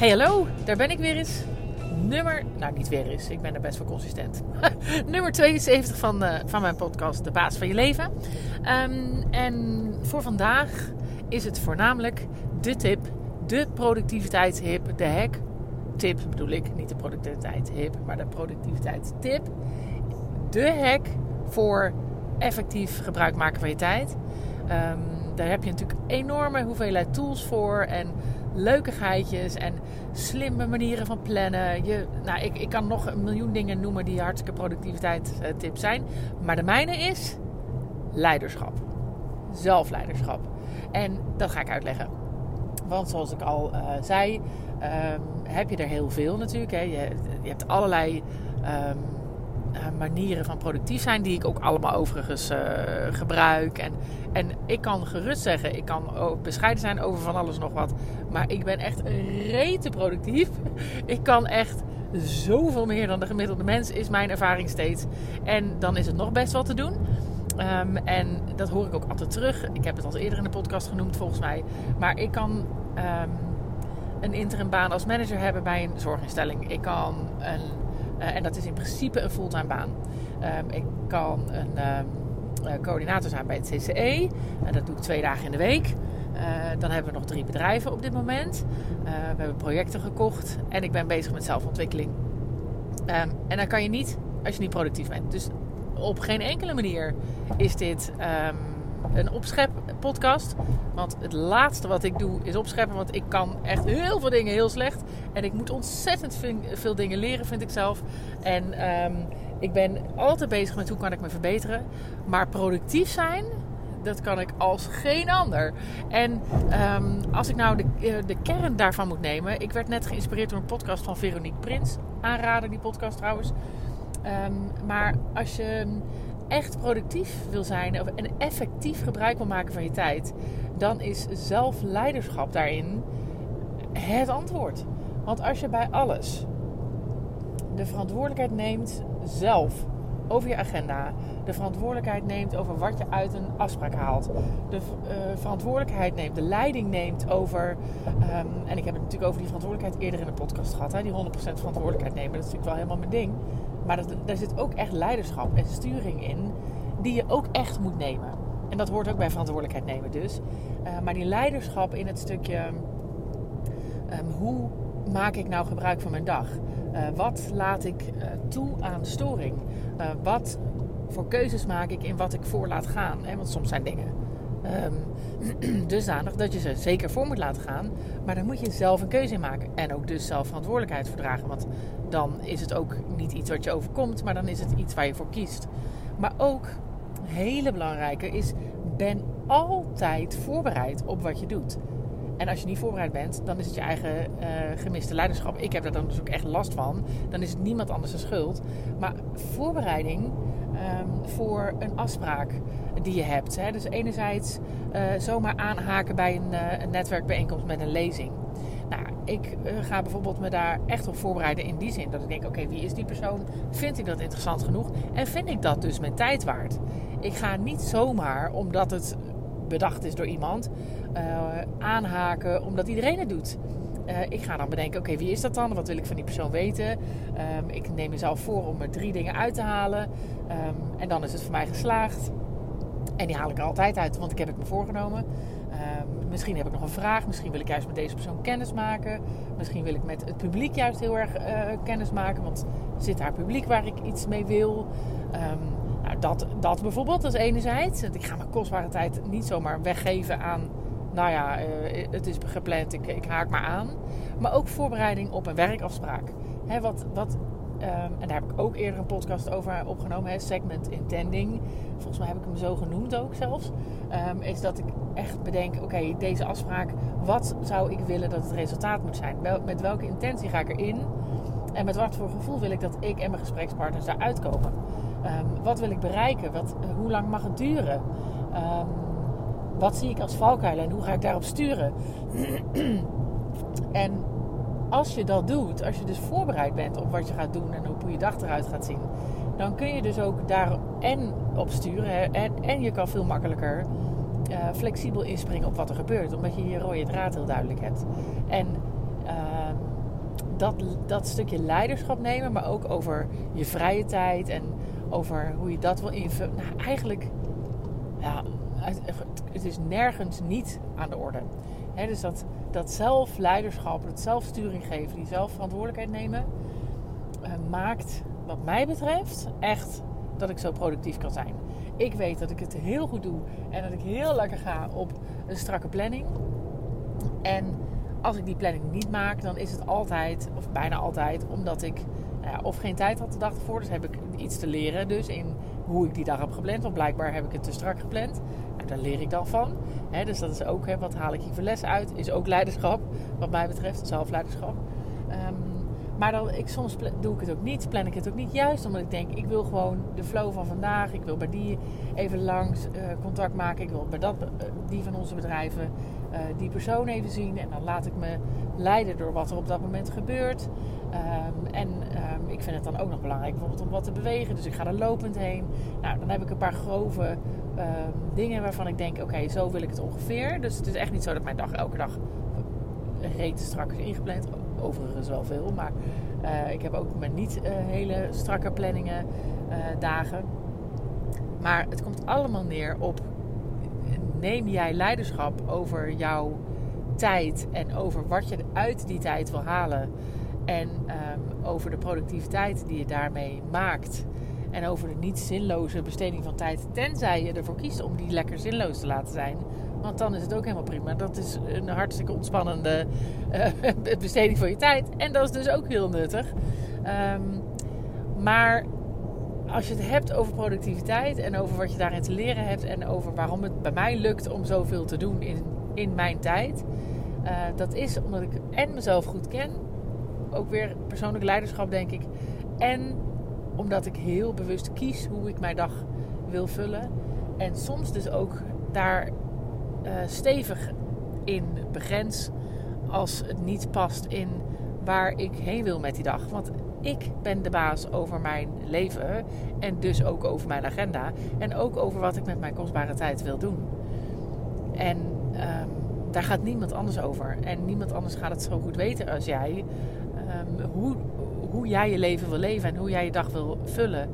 Hey hallo, daar ben ik weer eens. Nummer, nou niet weer eens, ik ben er best wel consistent. Nummer 72 van, uh, van mijn podcast De Baas van Je Leven. Um, en voor vandaag is het voornamelijk de tip, de productiviteitship, de hack. Tip bedoel ik, niet de productiviteitship, maar de productiviteitstip. De hack voor effectief gebruik maken van je tijd. Um, daar heb je natuurlijk enorme hoeveelheid tools voor en leukigheidjes en slimme manieren van plannen. Je, nou, ik, ik kan nog een miljoen dingen noemen die hartstikke productiviteitstips zijn. Maar de mijne is leiderschap. Zelfleiderschap. En dat ga ik uitleggen. Want zoals ik al uh, zei, um, heb je er heel veel natuurlijk. Hè. Je, je hebt allerlei uh, manieren van productief zijn, die ik ook allemaal overigens uh, gebruik. En, en ik kan gerust zeggen, ik kan bescheiden zijn over van alles nog wat. Maar ik ben echt rete productief. Ik kan echt zoveel meer dan de gemiddelde mens, is mijn ervaring steeds. En dan is het nog best wat te doen. Um, en dat hoor ik ook altijd terug. Ik heb het al eerder in de podcast genoemd, volgens mij. Maar ik kan um, een interim baan als manager hebben bij een zorginstelling. Ik kan een uh, en dat is in principe een fulltime baan. Um, ik kan een um, coördinator zijn bij het CCE. En dat doe ik twee dagen in de week. Uh, dan hebben we nog drie bedrijven op dit moment. We hebben projecten gekocht. En ik ben bezig met zelfontwikkeling. Um, en dan kan je niet als je niet productief bent. Dus op geen enkele manier is dit een opschep podcast. Want het laatste wat ik doe is opscheppen. Want ik kan echt heel veel dingen heel slecht. En ik moet ontzettend veel dingen leren, vind ik zelf. En um, ik ben altijd bezig met hoe kan ik me verbeteren. Maar productief zijn, dat kan ik als geen ander. En um, als ik nou de, de, kern daarvan moet nemen. Ik werd net geïnspireerd door een podcast van Veronique Prins. Aanraden die podcast trouwens. Um, maar als je echt productief wil zijn en effectief gebruik wil maken van je tijd, dan is zelfleiderschap daarin het antwoord. Want als je bij alles de verantwoordelijkheid neemt zelf over je agenda, de verantwoordelijkheid neemt over wat je uit een afspraak haalt, de uh, verantwoordelijkheid neemt, de leiding neemt over, um, en ik heb het natuurlijk over die verantwoordelijkheid eerder in de podcast gehad, hè, die 100% verantwoordelijkheid nemen, dat is natuurlijk wel helemaal mijn ding. Maar daar zit ook echt leiderschap en sturing in, die je ook echt moet nemen. En dat hoort ook bij verantwoordelijkheid nemen dus. Uh, maar die leiderschap in het stukje, um, hoe maak ik nou gebruik van mijn dag? Uh, wat laat ik uh, toe aan storing? Wat voor keuzes maak ik in wat ik voor laat gaan? Hè? Want soms zijn dingen um, dusdanig dat je ze zeker voor moet laten gaan. Maar dan moet je zelf een keuze in maken. En ook dus zelf verantwoordelijkheid voor dragen. Want dan is het ook niet iets wat je overkomt, maar dan is het iets waar je voor kiest. Maar ook, hele belangrijke is, ben altijd voorbereid op wat je doet. En als je niet voorbereid bent, dan is het je eigen uh, gemiste leiderschap. Ik heb daar dan dus ook echt last van. Dan is het niemand anders de schuld. Maar voorbereiding um, voor een afspraak die je hebt. Hè. Dus enerzijds uh, zomaar aanhaken bij een, uh, een netwerkbijeenkomst met een lezing. Nou, ik ga bijvoorbeeld me daar echt op voorbereiden in die zin. Dat ik denk, oké, wie is die persoon? Vind ik dat interessant genoeg? En vind ik dat dus mijn tijd waard? Ik ga niet zomaar, omdat het bedacht is door iemand, uh, aanhaken omdat iedereen het doet. Uh, ik ga dan bedenken, oké, wie is dat dan? Wat wil ik van die persoon weten? Um, ik neem mezelf voor om er drie dingen uit te halen. Um, en dan is het voor mij geslaagd. En die haal ik er altijd uit, want ik heb het me voorgenomen. Um, misschien heb ik nog een vraag. Misschien wil ik juist met deze persoon kennis maken. Misschien wil ik met het publiek juist heel erg uh, kennis maken. Want zit daar publiek waar ik iets mee wil? Nou, dat, dat bijvoorbeeld, dat is enerzijds. Ik ga mijn kostbare tijd niet zomaar weggeven aan... Nou ja, uh, het is gepland, ik, ik, haak maar aan. Maar ook voorbereiding op een werkafspraak. Wat, wat, um, en daar heb ik ook eerder een podcast over opgenomen. Segment intending. Volgens mij heb ik hem zo genoemd ook zelfs. Um, is dat ik echt bedenk, oké, deze afspraak... Wat zou ik willen dat het resultaat moet zijn? Met welke intentie ga ik erin? En met wat voor gevoel wil ik dat ik en mijn gesprekspartners daar uitkomen? Um, wat wil ik bereiken? Wat, hoe lang mag het duren? Um, wat zie ik als valkuilen en hoe ga ik daarop sturen? en als je dat doet, als je dus voorbereid bent op wat je gaat doen en hoe je dag eruit gaat zien, dan kun je dus ook daar en op sturen en, en je kan veel makkelijker uh, flexibel inspringen op wat er gebeurt, omdat je je rode draad heel duidelijk hebt. En uh, dat, dat stukje leiderschap nemen, maar ook over je vrije tijd en over hoe je dat wil invullen. Nou, eigenlijk, ja, het is nergens niet aan de orde. dus dat, dat zelfleiderschap, het zelfsturing geven, die zelfverantwoordelijkheid nemen, uh, maakt, wat mij betreft, echt dat ik zo productief kan zijn. Ik weet dat ik het heel goed doe en dat ik heel lekker ga op een strakke planning. En als ik die planning niet maak, dan is het altijd, of bijna altijd, omdat ik nou ja, of geen tijd had de dag ervoor. Dus heb ik iets te leren dus in hoe ik die dag heb gepland. Want blijkbaar heb ik het te strak gepland. Nou, daar leer ik dan van. dus dat is ook, wat haal ik hier voor les uit? Is ook leiderschap, wat mij betreft, zelfleiderschap. Um, maar dan, ik, soms doe ik het ook niet, plan ik het ook niet juist. Omdat ik denk, ik wil gewoon de flow van vandaag. Ik wil bij die even langs uh, contact maken. Ik wil bij dat, uh, die van onze bedrijven uh, die persoon even zien. En dan laat ik me leiden door wat er op dat moment gebeurt. Um, en um, ik vind het dan ook nog belangrijk bijvoorbeeld om wat te bewegen. Dus ik ga er lopend heen. Nou, dan heb ik een paar grove um, dingen waarvan ik denk, oké, zo wil ik het ongeveer. Dus het is echt niet zo dat mijn dag elke dag reet strak ingepland overigens wel veel. Maar uh, ik heb ook met niet uh, hele strakke planningen uh, dagen. Maar het komt allemaal neer op neem jij leiderschap over jouw tijd en over wat je uit die tijd wil halen. En um, over de productiviteit die je daarmee maakt. En over de niet zinloze besteding van tijd. Tenzij je ervoor kiest om die lekker zinloos te laten zijn. Want dan is het ook helemaal prima. Dat is een hartstikke ontspannende uh, besteding van je tijd. En dat is dus ook heel nuttig. Um, maar als je het hebt over productiviteit en over wat je daarin te leren hebt en over waarom het bij mij lukt om zoveel te doen in, in mijn tijd, uh, dat is omdat ik en mezelf goed ken, ook weer persoonlijk leiderschap denk ik, en omdat ik heel bewust kies hoe ik mijn dag wil vullen en soms dus ook daar uh, stevig in begrens als het niet past in waar ik heen wil met die dag. Want ik ben de baas over mijn leven en dus ook over mijn agenda en ook over wat ik met mijn kostbare tijd wil doen. En um, daar gaat niemand anders over. En niemand anders gaat het zo goed weten als jij. Um, hoe, hoe jij je leven wil leven en hoe jij je dag wil vullen.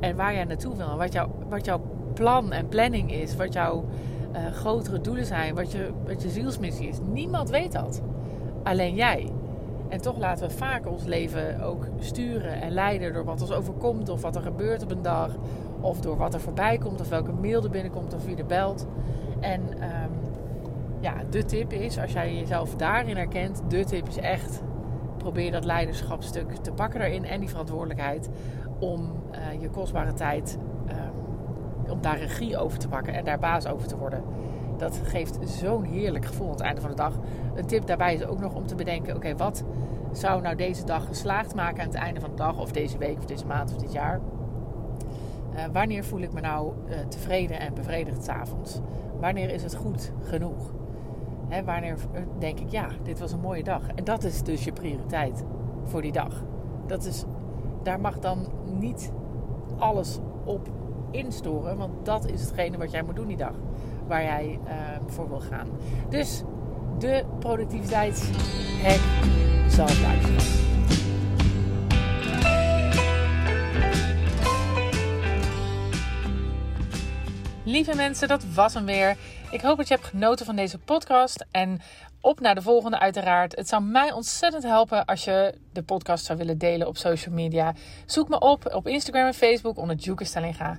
En waar jij naartoe wil. En wat, wat jouw plan en planning is. Wat jouw uh, grotere doelen zijn, wat je, wat je zielsmissie is. Niemand weet dat. Alleen jij. En toch laten we vaak ons leven ook sturen en leiden door wat ons overkomt, of wat er gebeurt op een dag, of door wat er voorbij komt, of welke mail er binnenkomt, of wie er belt. En um, ja, de tip is, als jij jezelf daarin herkent, de tip is echt probeer dat leiderschapstuk te pakken daarin en die verantwoordelijkheid om uh, je kostbare tijd om daar regie over te pakken en daar baas over te worden. Dat geeft zo'n heerlijk gevoel aan het einde van de dag. Een tip daarbij is ook nog om te bedenken: oké, wat zou nou deze dag geslaagd maken aan het einde van de dag, of deze week, of deze maand, of dit jaar? Uh, wanneer voel ik me nou uh, tevreden en bevredigd s'avonds? Wanneer is het goed genoeg? Hè, wanneer eh, denk ik, ja, dit was een mooie dag. En dat is dus je prioriteit voor die dag. Dat is, daar mag dan niet alles op instoren. Want dat is hetgene wat jij moet doen die dag. Waar jij uh, voor wil gaan. Dus de productiviteitshack zelfleiderschap. Lieve mensen, dat was hem weer. Ik hoop dat je hebt genoten van deze podcast. En op naar de volgende uiteraard. Het zou mij ontzettend helpen als je de podcast zou willen delen op social media. Zoek me op op Instagram en Facebook onder Juke Stellinga.